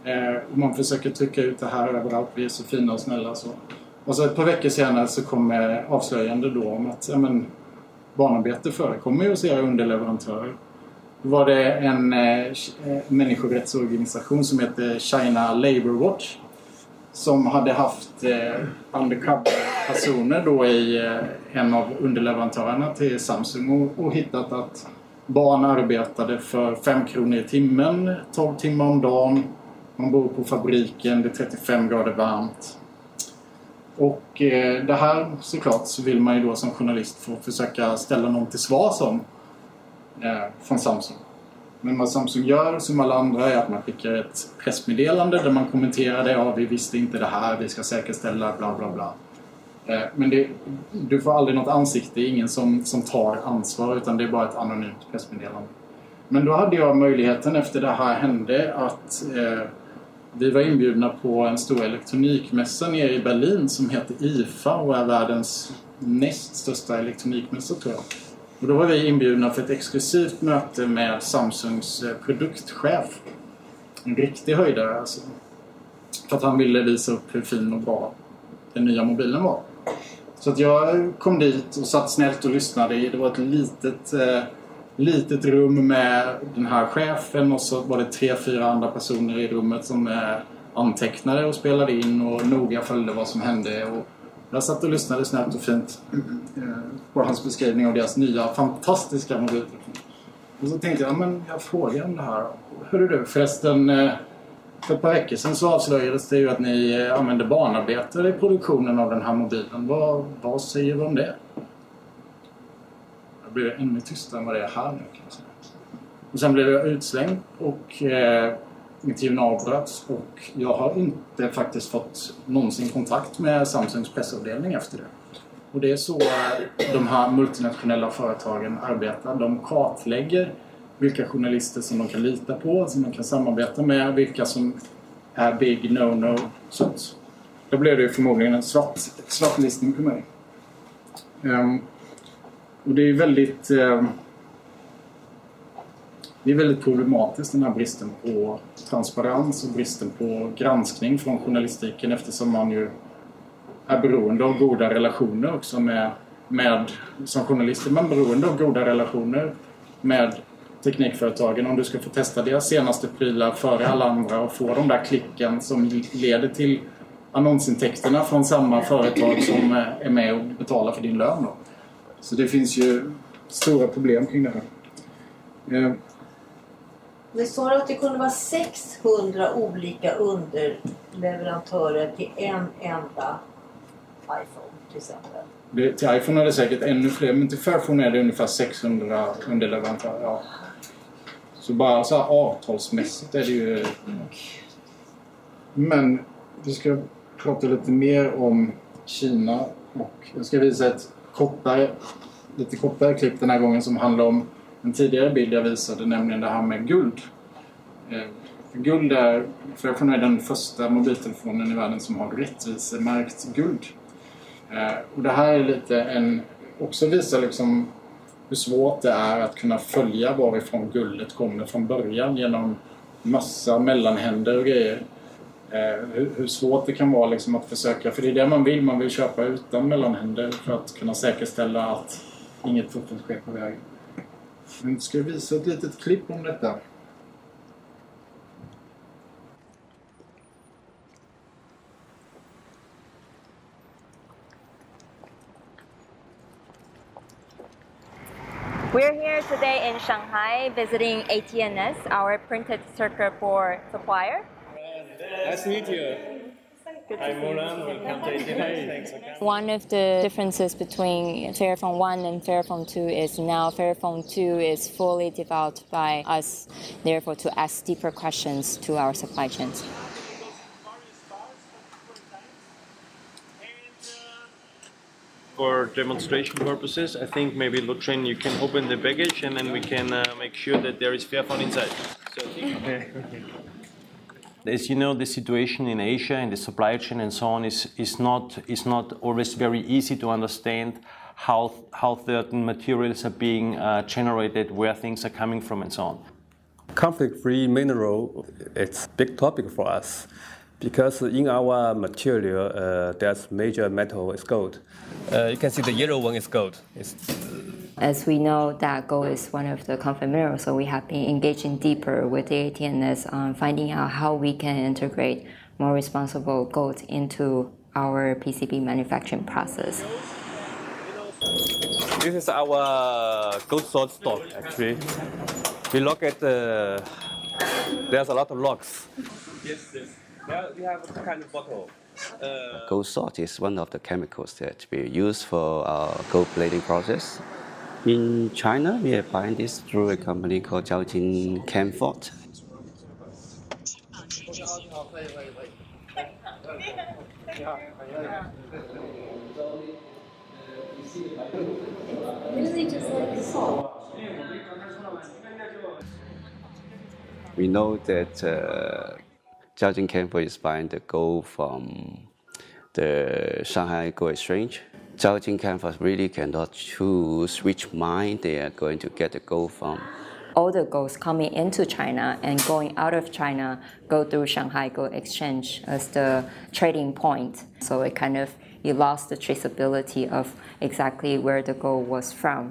Eh, man försöker trycka ut det här överallt. Vi är så fina och snälla. Så. Och så ett par veckor senare så kommer avslöjande då om att ja, men, barnarbete förekommer ju hos era underleverantörer. Då var det en eh, eh, människorättsorganisation som heter China Labour Watch som hade haft eh, undercover-personer då i eh, en av underleverantörerna till Samsung och, och hittat att barn arbetade för 5 kronor i timmen, 12 timmar om dagen. Man bor på fabriken, det är 35 grader varmt. Och eh, det här såklart så vill man ju då som journalist få försöka ställa någon till svars om eh, från Samsung. Men vad Samsung gör som alla andra är att man skickar ett pressmeddelande där man kommenterar det. Ja, vi visste inte det här, vi ska säkerställa bla bla bla. Eh, men det, du får aldrig något ansikte, ingen som, som tar ansvar utan det är bara ett anonymt pressmeddelande. Men då hade jag möjligheten efter det här hände att eh, vi var inbjudna på en stor elektronikmässa nere i Berlin som heter IFA och är världens näst största elektronikmässa tror jag. Och då var vi inbjudna för ett exklusivt möte med Samsungs eh, produktchef. En riktig höjdare alltså. För att han ville visa upp hur fin och bra den nya mobilen var. Så att jag kom dit och satt snällt och lyssnade. Det var ett litet, eh, litet rum med den här chefen och så var det tre, fyra andra personer i rummet som eh, antecknade och spelade in och noga följde vad som hände. Och jag satt och lyssnade snällt och fint eh, på hans beskrivning av deras nya fantastiska mobiltelefon. Och så tänkte jag, men jag frågar om det här. Hörru du, förresten. Eh, för ett par veckor sedan så avslöjades det ju att ni använde barnarbetare i produktionen av den här mobilen. Vad, vad säger du om det? Jag det ännu tystare än vad det är här nu kan jag säga. Och sen blev jag utslängd och eh, intervjun avbröts och jag har inte faktiskt fått någonsin kontakt med Samsungs pressavdelning efter det. Och det är så de här multinationella företagen arbetar. De kartlägger vilka journalister som de kan lita på, som de kan samarbeta med, vilka som är big no-no. Då blev det ju förmodligen en svart, svartlistning för mig. Um, och det är väldigt... Eh, det är väldigt problematiskt den här bristen på transparens och bristen på granskning från journalistiken eftersom man ju är beroende av goda relationer också med, med som journalist är man beroende av goda relationer med teknikföretagen om du ska få testa deras senaste prylar före alla andra och få de där klicken som leder till annonsintäkterna från samma företag som är med och betalar för din lön. Då. Så det finns ju stora problem kring det här. Eh, det står att det kunde vara 600 olika underleverantörer till en enda iPhone till exempel. Det, till iPhone är det säkert ännu fler men till Fairphone är det ungefär 600 underleverantörer. Ja. Så bara så här avtalsmässigt är det ju... Men vi ska prata lite mer om Kina och jag ska visa ett kortare, lite kortare klipp den här gången som handlar om en tidigare bild jag visade, nämligen det här med guld. Eh, för guld är, för jag är den första mobiltelefonen i världen som har rättvisemärkt guld. Eh, och det här är lite en, också visar liksom hur svårt det är att kunna följa varifrån guldet kommer från början genom massa mellanhänder och grejer. Eh, hur, hur, svårt det kan vara liksom att försöka, för det är det man vill, man vill köpa utan mellanhänder för att kunna säkerställa att inget fuffens sker på vägen. Men ska jag visa ett litet klipp om detta? We're here today in Shanghai visiting ATNS, our printed circuit board supplier. Nice to meet you. I'm Moran, welcome to ATNS. One of the differences between Fairphone 1 and Fairphone 2 is now Fairphone 2 is fully developed by us, therefore to ask deeper questions to our supply chains. for demonstration purposes, I think maybe Lutrin, you can open the baggage and then we can uh, make sure that there is Fairphone inside. So As you know, the situation in Asia and the supply chain and so on is, is, not, is not always very easy to understand how, how certain materials are being uh, generated, where things are coming from, and so on. Conflict-free mineral, it's a big topic for us because in our material, uh, there's major metal is gold. Uh, you can see the yellow one is gold. It's as we know that gold is one of the conflict minerals, so we have been engaging deeper with the ATNS on finding out how we can integrate more responsible gold into our PCB manufacturing process. This is our gold salt stock, actually. We look at the. There's a lot of logs. Yes, yes. There we have a kind of bottle. Uh, Gold salt is one of the chemicals that we use for our gold plating process. In China, we are buying this through a company called Jiaojin Camfort. We know that uh, Jiaojin Camfort is buying the gold from the Shanghai Gold Exchange. Jiaojin Camfort really cannot choose which mine they are going to get the gold from. all the golds coming into China and going out of China go through Shanghai Gold Exchange as the trading point. So it kind of you lost the traceability of exactly where the gold was from.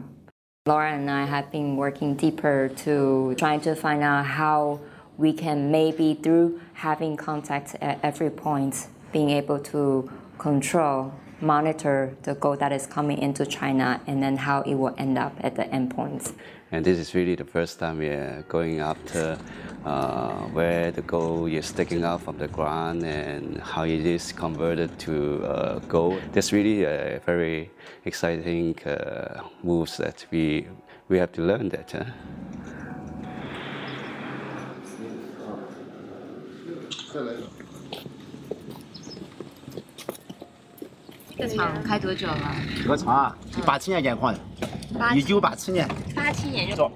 Laura and I have been working deeper to trying to find out how we can maybe through having contact at every point being able to control monitor the gold that is coming into China and then how it will end up at the endpoints. And this is really the first time we are going after uh, where the gold is sticking out from the ground and how it is converted to uh, gold. That's really a very exciting uh, moves that we we have to learn that. Huh? 这厂开多久了？这个厂啊，八七年建矿的，八一九八七年。八七年就。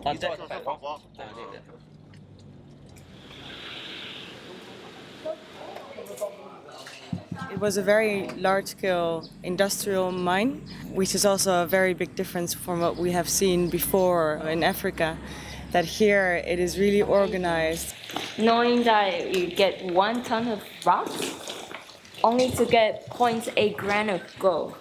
It was a very large scale industrial mine, which is also a very big difference from what we have seen before in Africa. That here it is really organized. Knowing that you get one ton of rock only to get 0.8 gram of gold.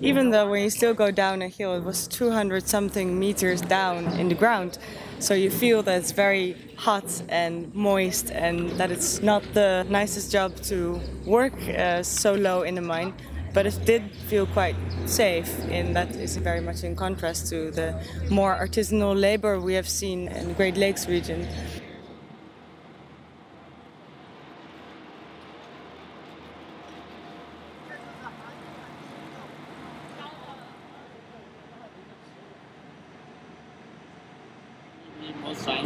Even though when you still go down a hill, it was 200 something meters down in the ground. So you feel that it's very hot and moist and that it's not the nicest job to work uh, so low in the mine. But it did feel quite safe, and that is very much in contrast to the more artisanal labor we have seen in the Great Lakes region.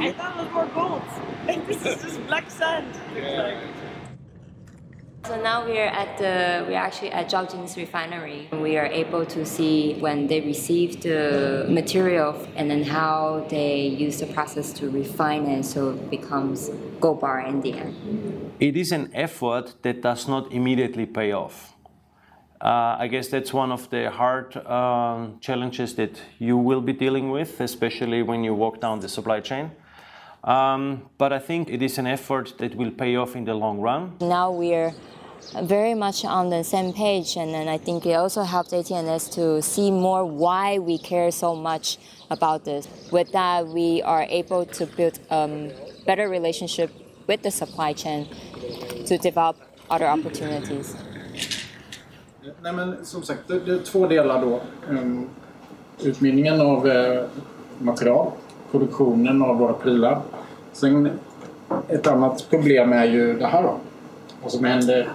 I thought it was more gold. this is just So now we are at the we are actually at Zhaojing's refinery. We are able to see when they receive the material and then how they use the process to refine it so it becomes gold bar in the end. It is an effort that does not immediately pay off. Uh, I guess that's one of the hard um, challenges that you will be dealing with, especially when you walk down the supply chain. Um, but I think it is an effort that will pay off in the long run. Now we're very much on the same page, and then I think it also helped ATNS to see more why we care so much about this. With that, we are able to build a um, better relationship with the supply chain to develop other opportunities. Nej, men som sagt, det, det är två delar då. Um, utvinningen av eh, material, produktionen av våra prylar. Sen ett annat problem är ju det här då. Vad som händer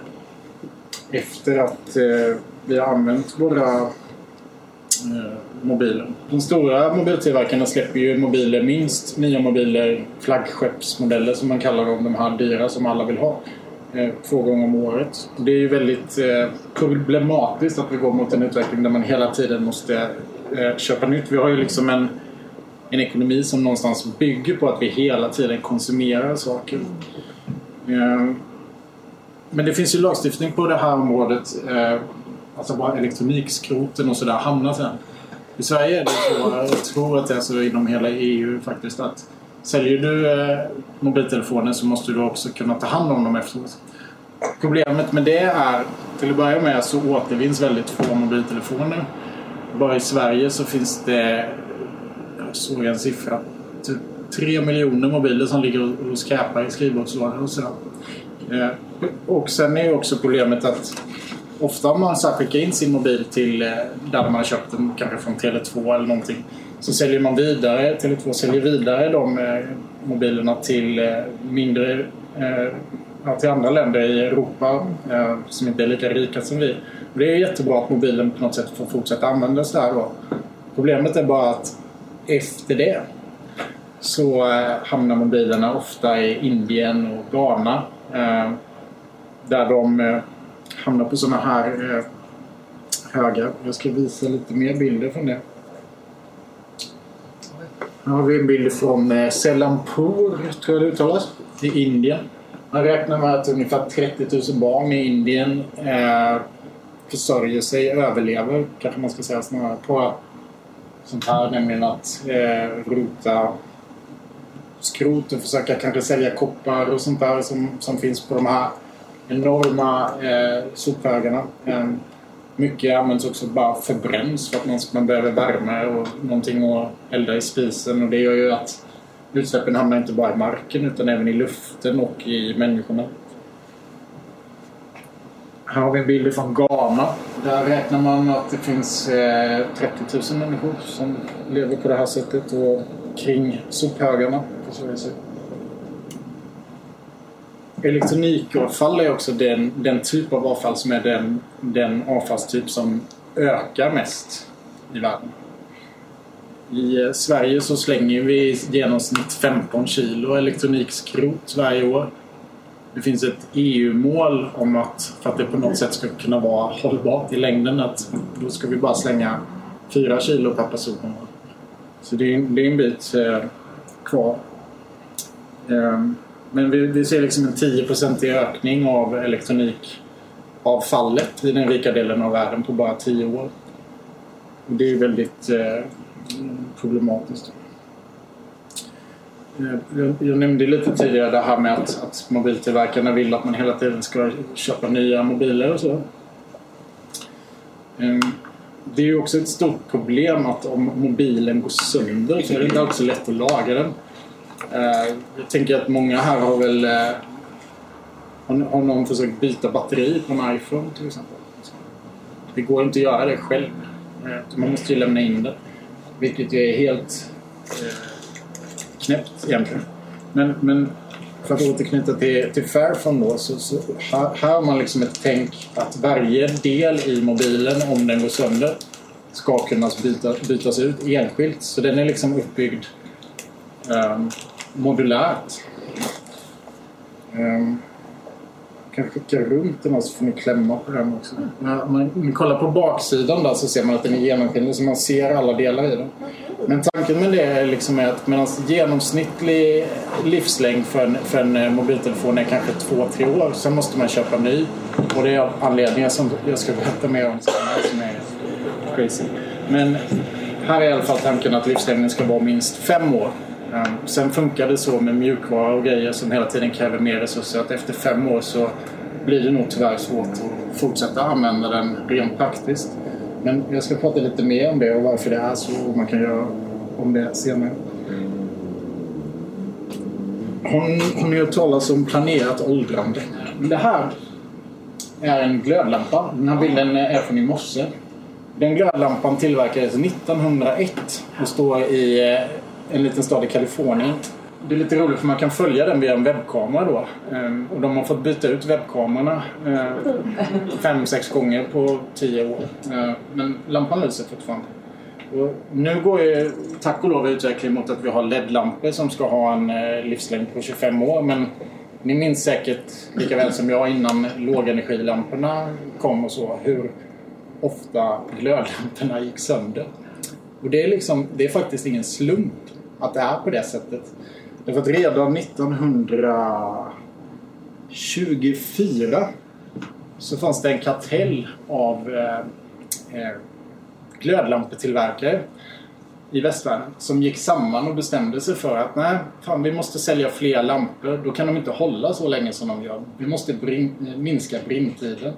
efter att eh, vi har använt våra eh, mobiler. De stora mobiltillverkarna släpper ju mobiler, minst nya mobiler, flaggskeppsmodeller som man kallar dem, de här dyra som alla vill ha. Eh, två gånger om året. Det är ju väldigt eh, problematiskt att vi går mot en utveckling där man hela tiden måste eh, köpa nytt. Vi har ju liksom en, en ekonomi som någonstans bygger på att vi hela tiden konsumerar saker. Eh, men det finns ju lagstiftning på det här området. Eh, alltså bara elektronikskroten och sådär hamnar sen. I Sverige är det så, jag tror att det är så inom hela EU faktiskt att säljer du eh, mobiltelefoner så måste du också kunna ta hand om dem efteråt. Problemet med det är, till att börja med så återvinns väldigt få mobiltelefoner. Bara i Sverige så finns det, jag såg en siffra, typ 3 miljoner mobiler som ligger och skräpar i skrivbordslådor och sådär. Eh, och sen är ju också problemet att ofta om man så skickar in sin mobil till eh, där man har köpt den, kanske från Tele2 eller någonting. Så säljer man vidare, Tele2 säljer vidare de eh, mobilerna till mindre till andra länder i Europa som inte är lika rika som vi. Och det är jättebra att mobilen på något sätt får fortsätta användas där då. Problemet är bara att efter det så eh, hamnar mobilerna ofta i Indien och Ghana. Eh, där de eh, hamnar på sådana här högar. Jag ska visa lite mer bilder från det. Här har vi en bild från Selampur, tror jag det uttalas, i Indien. Man räknar med att ungefär 30 000 barn i Indien eh, försörjer sig, överlever kanske man ska säga snarare, på sånt här. Nämligen att eh, rota skrot och försöka kanske sälja koppar och sånt där som, som finns på de här enorma eh, sophögarna. Eh, mycket används också bara förbränns för att man, man behöver värme och någonting att elda i spisen och det gör ju att utsläppen hamnar inte bara i marken utan även i luften och i människorna. Här har vi en bild från Ghana. Där räknar man att det finns eh, 30 000 människor som lever på det här sättet och kring sophögarna. Elektronikavfall är också den, den typ av avfall som är den, den avfallstyp som ökar mest i världen. I eh, Sverige så slänger vi i genomsnitt 15 kilo elektronikskrot varje år. Det finns ett EU-mål om att för att det på något sätt ska kunna vara hållbart i längden att då ska vi bara slänga 4 kilo per person. Så det är, det är en bit eh, kvar. Eh, men vi, vi, ser liksom en 10-procentig ökning av elektronikavfallet i den rika delen av världen på bara 10 år. Och det är väldigt eh, problematiskt. Eh, jag, jag nämnde lite tidigare det här med att, att mobiltillverkarna vill att man hela tiden ska köpa nya mobiler och så. Ehm, det är ju också ett stort problem att om mobilen går sönder så är det inte också lätt att laga den. Eh, jag tänker att många här har väl... Eh, har någon försökt byta batteri på en iPhone till exempel? Det går inte att göra det själv. Man måste ju lämna in det. Vilket ju är helt knäppt egentligen. Men, men för att återknyta till, till Fairphone då så, så här, här har man liksom ett tänk att varje del i mobilen om den går sönder ska kunna byta, bytas ut enskilt. Så den är liksom uppbyggd um, modulärt. Um, kan skicka runt den här så får ni klämma på den också. Om man kollar på baksidan där så ser man att den är genomskinlig så man ser alla delar i den. Men tanken med det är liksom att medan genomsnittlig livslängd för en, för en mobiltelefon är kanske två, tre år. Sen måste man köpa ny. Och det är av anledningar som jag ska berätta mer om senare som är crazy. Men här är i alla fall tanken att livslängden ska vara minst fem år. Ehm, sen funkar det så med mjukvara och grejer som hela tiden kräver mer resurser att efter fem år så blir det nog tyvärr svårt att fortsätta använda den rent praktiskt. Men jag ska prata lite mer om det och varför det är så och man kan göra om det senare. Har, har ni hört talas om planerat åldrande? Det här är en glödlampa. Den här bilden är från i morse. Den glödlampan tillverkades 1901 och står i eh, en liten stad i Kalifornien. Det är lite roligt för man kan följa den via en webbkamera då. Ehm, och de har fått byta ut webbkamerorna eh, fem, sex gånger på tio år. Ehm, men lampan lyser fortfarande. Och nu går ju tack och lov utvecklingen mot att vi har LED-lampor som ska ha en eh, livslängd på 25 år. Men ni minns säkert lika väl som jag innan lågenergilamporna kom och så hur ofta glödlamporna gick sönder. Och det är, liksom, det är faktiskt ingen slump att det är på det sättet. Därför att redan 1924 så fanns det en kartell av eh, eh, glödlampetillverkare i västvärlden som gick samman och bestämde sig för att nej, fan, vi måste sälja fler lampor. Då kan de inte hålla så länge som de gör. Vi måste brin minska brinntiden.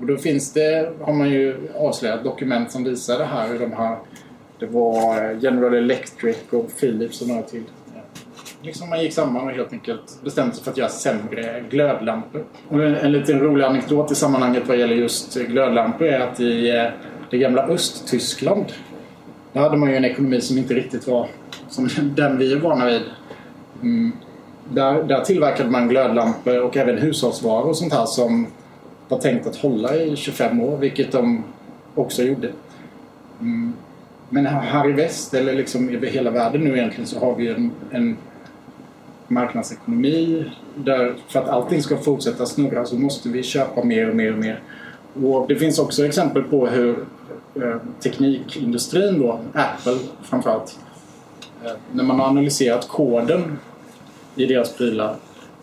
Och då finns det, har man ju avslöjat dokument som visar det här. Hur de här det var eh, General Electric och Philips och några till. liksom man gick samman och helt enkelt bestämde sig för att göra sämre glödlampor. Och en, en liten rolig anekdot i sammanhanget vad gäller just glödlampor är att i eh, det gamla Östtyskland där hade man ju en ekonomi som inte riktigt var som *laughs* den vi är vana vid. Mm. Där, där tillverkade man glödlampor och även hushållsvaror och sånt här som var tänkt att hålla i 25 år, vilket de också gjorde. Mm. Men här i väst, eller liksom över hela världen nu egentligen, så har vi en, en marknadsekonomi där för att allting ska fortsätta snurra så måste vi köpa mer och mer och mer. Och det finns också exempel på hur eh, teknikindustrin då, Apple framförallt, eh, när man har analyserat koden i deras prylar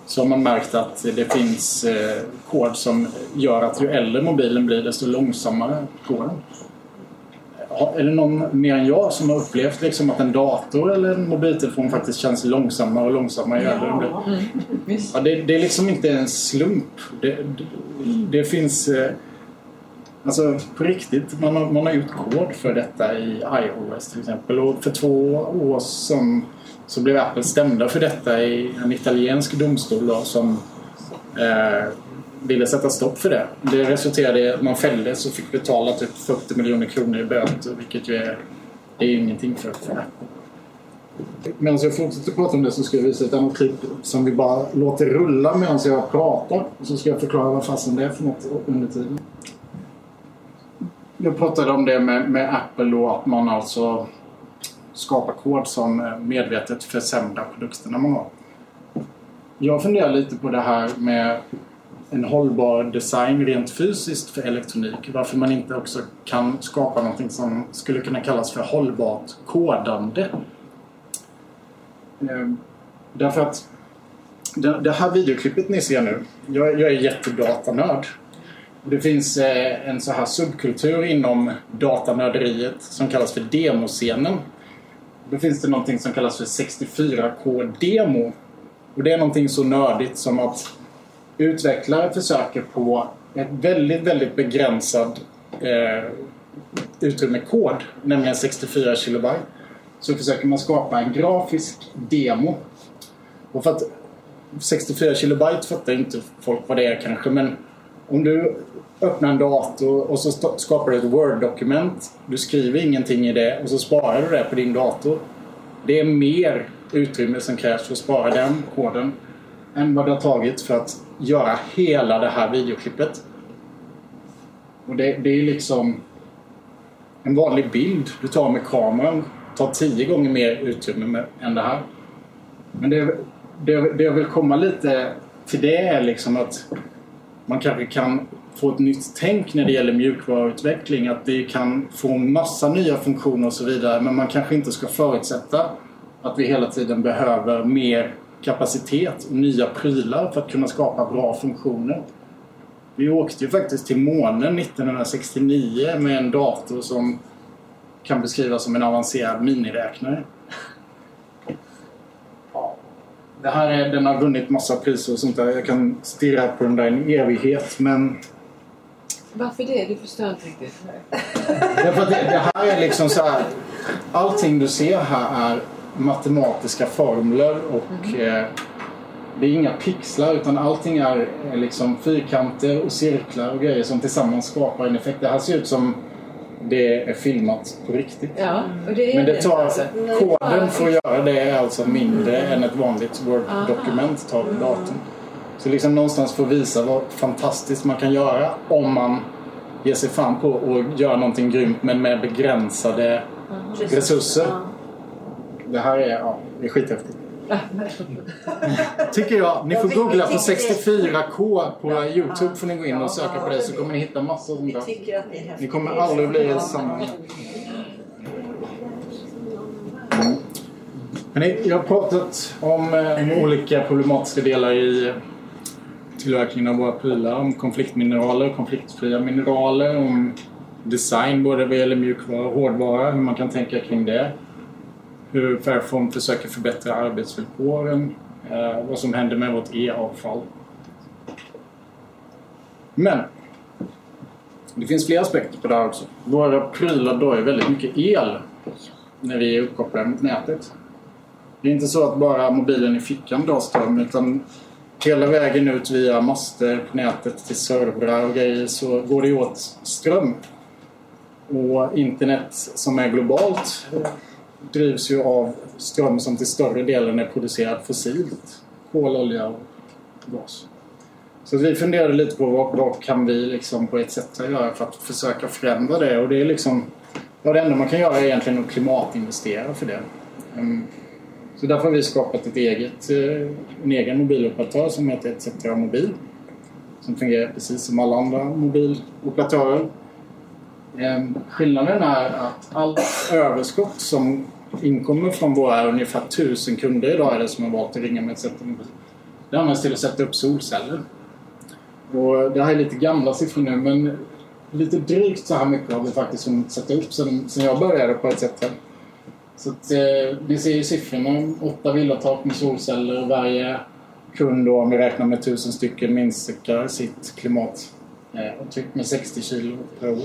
så har man märkt att det finns eh, kod som gör att ju äldre mobilen blir desto långsammare går den. Är det någon mer än jag som har upplevt liksom att en dator eller en mobiltelefon faktiskt känns långsammare och långsammare ju äldre den blir? Ja, det, det är liksom inte en slump. Det, det, det finns... Eh, alltså på riktigt, man har, man har gjort kod för detta i iOS till exempel. Och för två år sedan så blev Apple stämda för detta i en italiensk domstol då, som eh, ville sätta stopp för det. Det resulterade i att man fälldes och fick betala typ 40 miljoner kronor i böter vilket ju är, det är ju ingenting för, Apple. Medan jag fortsätter prata om det så ska jag visa ett annat klipp som vi bara låter rulla medan jag pratar. Så ska jag förklara vad fasen det är för något under tiden. Jag pratade om det med, med Apple och att man alltså skapar kod som medvetet försämrar produkterna man har. Jag funderar lite på det här med en hållbar design rent fysiskt för elektronik. Varför man inte också kan skapa någonting som skulle kunna kallas för hållbart kodande. Ehm, därför att det här videoklippet ni ser nu, jag, jag är jättedatanörd. Det finns eh, en så här subkultur inom datanörderiet som kallas för demoscenen. Då finns det någonting som kallas för 64K-demo. Och det är någonting så nördigt som att utvecklare försöker på ett väldigt, väldigt begränsat eh, utrymme kod, nämligen 64 kilobyte, så försöker man skapa en grafisk demo. Och för att 64 kilobyte fattar inte folk vad det är kanske, men om du öppnar en dator och så skapar du ett Word-dokument. Du skriver ingenting i det och så sparar du det på din dator. Det är mer utrymme som krävs för att spara den koden än vad det har tagit för att göra hela det här videoklippet. Och det, det är liksom en vanlig bild du tar med kameran tar tio gånger mer utrymme med, än det här. Men det, det, det jag vill komma lite till det är liksom att man kanske kan få ett nytt tänk när det gäller mjukvaruutveckling. Att vi kan få massa nya funktioner och så vidare. Men man kanske inte ska förutsätta att vi hela tiden behöver mer kapacitet och nya prylar för att kunna skapa bra funktioner. Vi åkte ju faktiskt till månen 1969 med en dator som kan beskrivas som en avancerad miniräknare. Det här är, den har vunnit massa priser och sånt där. Jag kan stirra på den där en evighet men... Varför det? Du förstår inte riktigt. Därför att det, det här är liksom så här. Allting du ser här är matematiska formler och mm. eh, det är inga pixlar utan allting är eh, liksom fyrkanter och cirklar och grejer som tillsammans skapar en effekt. Det här ser ut som det är filmat på riktigt. Ja, det Men det tar, alltså. koden för att göra det är alltså mindre än ett vanligt Word-dokument tar på datorn. Så liksom någonstans få visa vad fantastiskt man kan göra om man ger sig fram på att göra någonting grymt men med begränsade resurser. Det här är, ja, det är skithäftigt. Tycker jag. Ni får googla på 64K på Youtube får ni gå in och söka på det så kommer ni hitta massor sånt där. Ni kommer aldrig bli samma. Men jag har pratat om eh, olika problematiska delar i tillverkningen av våra prylar. Om konfliktmineraler, konfliktfria mineraler, om design både vad gäller mjukvara och hårdvara, hur man kan tänka kring det hur Fairphone försöker förbättra arbetsvillkoren, eh, vad som händer med vårt e-avfall. Men det finns fler aspekter på det här också. Våra prylar drar ju väldigt mycket el när vi är uppkopplade mot nätet. Det är inte så att bara mobilen i fickan drar ström utan hela vägen ut via master på nätet till servrar och grejer så går det åt ström. Och internet som är globalt drivs ju av ström som till större delen är producerad fossilt. Kol, olja och gas. Så vi funderade lite på vad, vad kan vi liksom på ett sätt göra för att försöka förändra det. Och det är liksom... Ja, det enda man kan göra är egentligen att klimatinvestera för det. Ehm, så därför har vi skapat ett eget, eh, en egen mobiloperatör som heter ETC Mobil. Som fungerar precis som alla andra mobiloperatörer. Ehm, skillnaden är att allt överskott som inkommer från våra ungefär tusen kunder idag är det som har valt att ringa med ett Det används till att sätta upp solceller. Och det här är lite gamla siffror nu men lite drygt så här mycket har vi faktiskt hunnit sätta upp sen, sen jag började på ETC. Så att, eh, ni ser ju siffrorna. Åtta villatak med solceller. Varje kund då, om vi räknar med tusen stycken, minskar sitt klimatavtryck eh, med 60 kilo per år.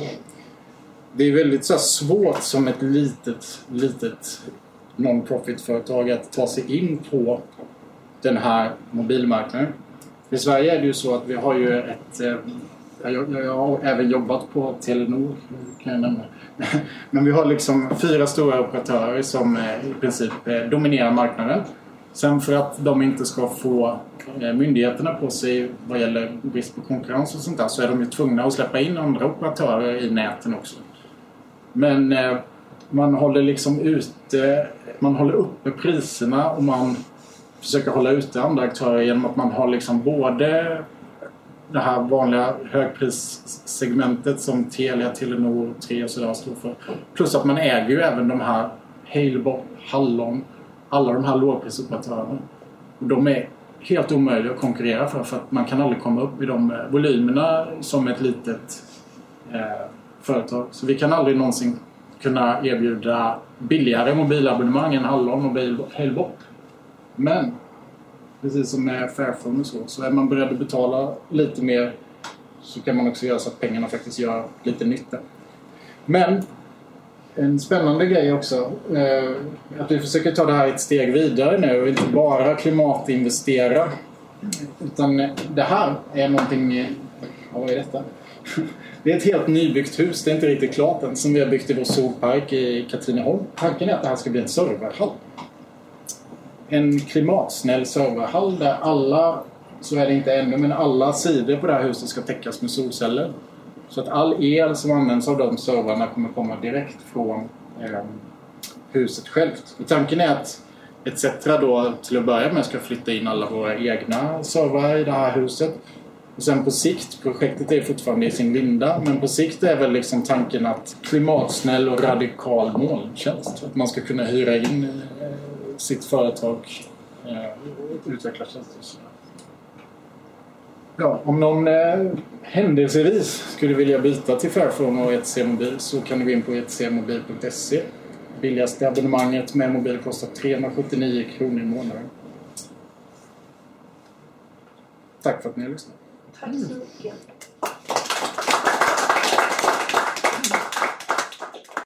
Det är väldigt så svårt som ett litet, litet non-profit-företag att ta sig in på den här mobilmarknaden. I Sverige är det ju så att vi har ju ett... Eh, jag, jag har även jobbat på Telenor, kan jag nämna. *laughs* Men vi har liksom fyra stora operatörer som eh, i princip eh, dominerar marknaden. Sen för att de inte ska få myndigheterna på sig vad gäller brist på konkurrens och sånt där så är de ju tvungna att släppa in andra operatörer i näten också. Men eh, man håller liksom ute, man håller uppe priserna och man försöker hålla ute andra aktörer genom att man har liksom både det här vanliga högprissegmentet som Telia, Telenor, Tre och sådär står för. Plus att man äger ju även de här Halebop, Hallon, alla de här lågprisoperatörerna. Och de är helt omöjliga att konkurrera för för att man kan aldrig komma upp i de eh, volymerna som ett litet eh, företag. Så vi kan aldrig någonsin kunna erbjuda billigare mobilabonnemang än Hallon och Halebop. Men precis som med Fairphone och så. Så är man beredd att betala lite mer så kan man också göra så att pengarna faktiskt gör lite nytta. Men en spännande grej också. Eh, att vi försöker ta det här ett steg vidare nu och inte bara klimatinvestera. Utan det här är någonting... Ja, vad är detta? Det är ett helt nybyggt hus, det är inte riktigt klart än, som vi har byggt i vår solpark i Katrineholm. Tanken är att det här ska bli en serverhall en klimatsnäll serverhall där alla, så är det inte ännu, men alla sidor på det här huset ska täckas med solceller. Så att all el som används av de servrarna kommer komma direkt från eh, huset självt. Och tanken är att ETC då till att börja med ska flytta in alla våra egna servrar i det här huset. Och sen på sikt, projektet är fortfarande i sin linda, men på sikt är väl liksom tanken att klimatsnäll och radikal molntjänst. Att man ska kunna hyra in eh, sitt företag eh, och utveckla tjänster. Ja, om någon eh, händelsevis skulle vilja byta till Fairphone och ETC Mobil så kan du gå in på etcmobil.se. Billigaste abonnemanget med mobil kostar 379 kronor i månaden. Tack för att ni har lyssnat. Hum.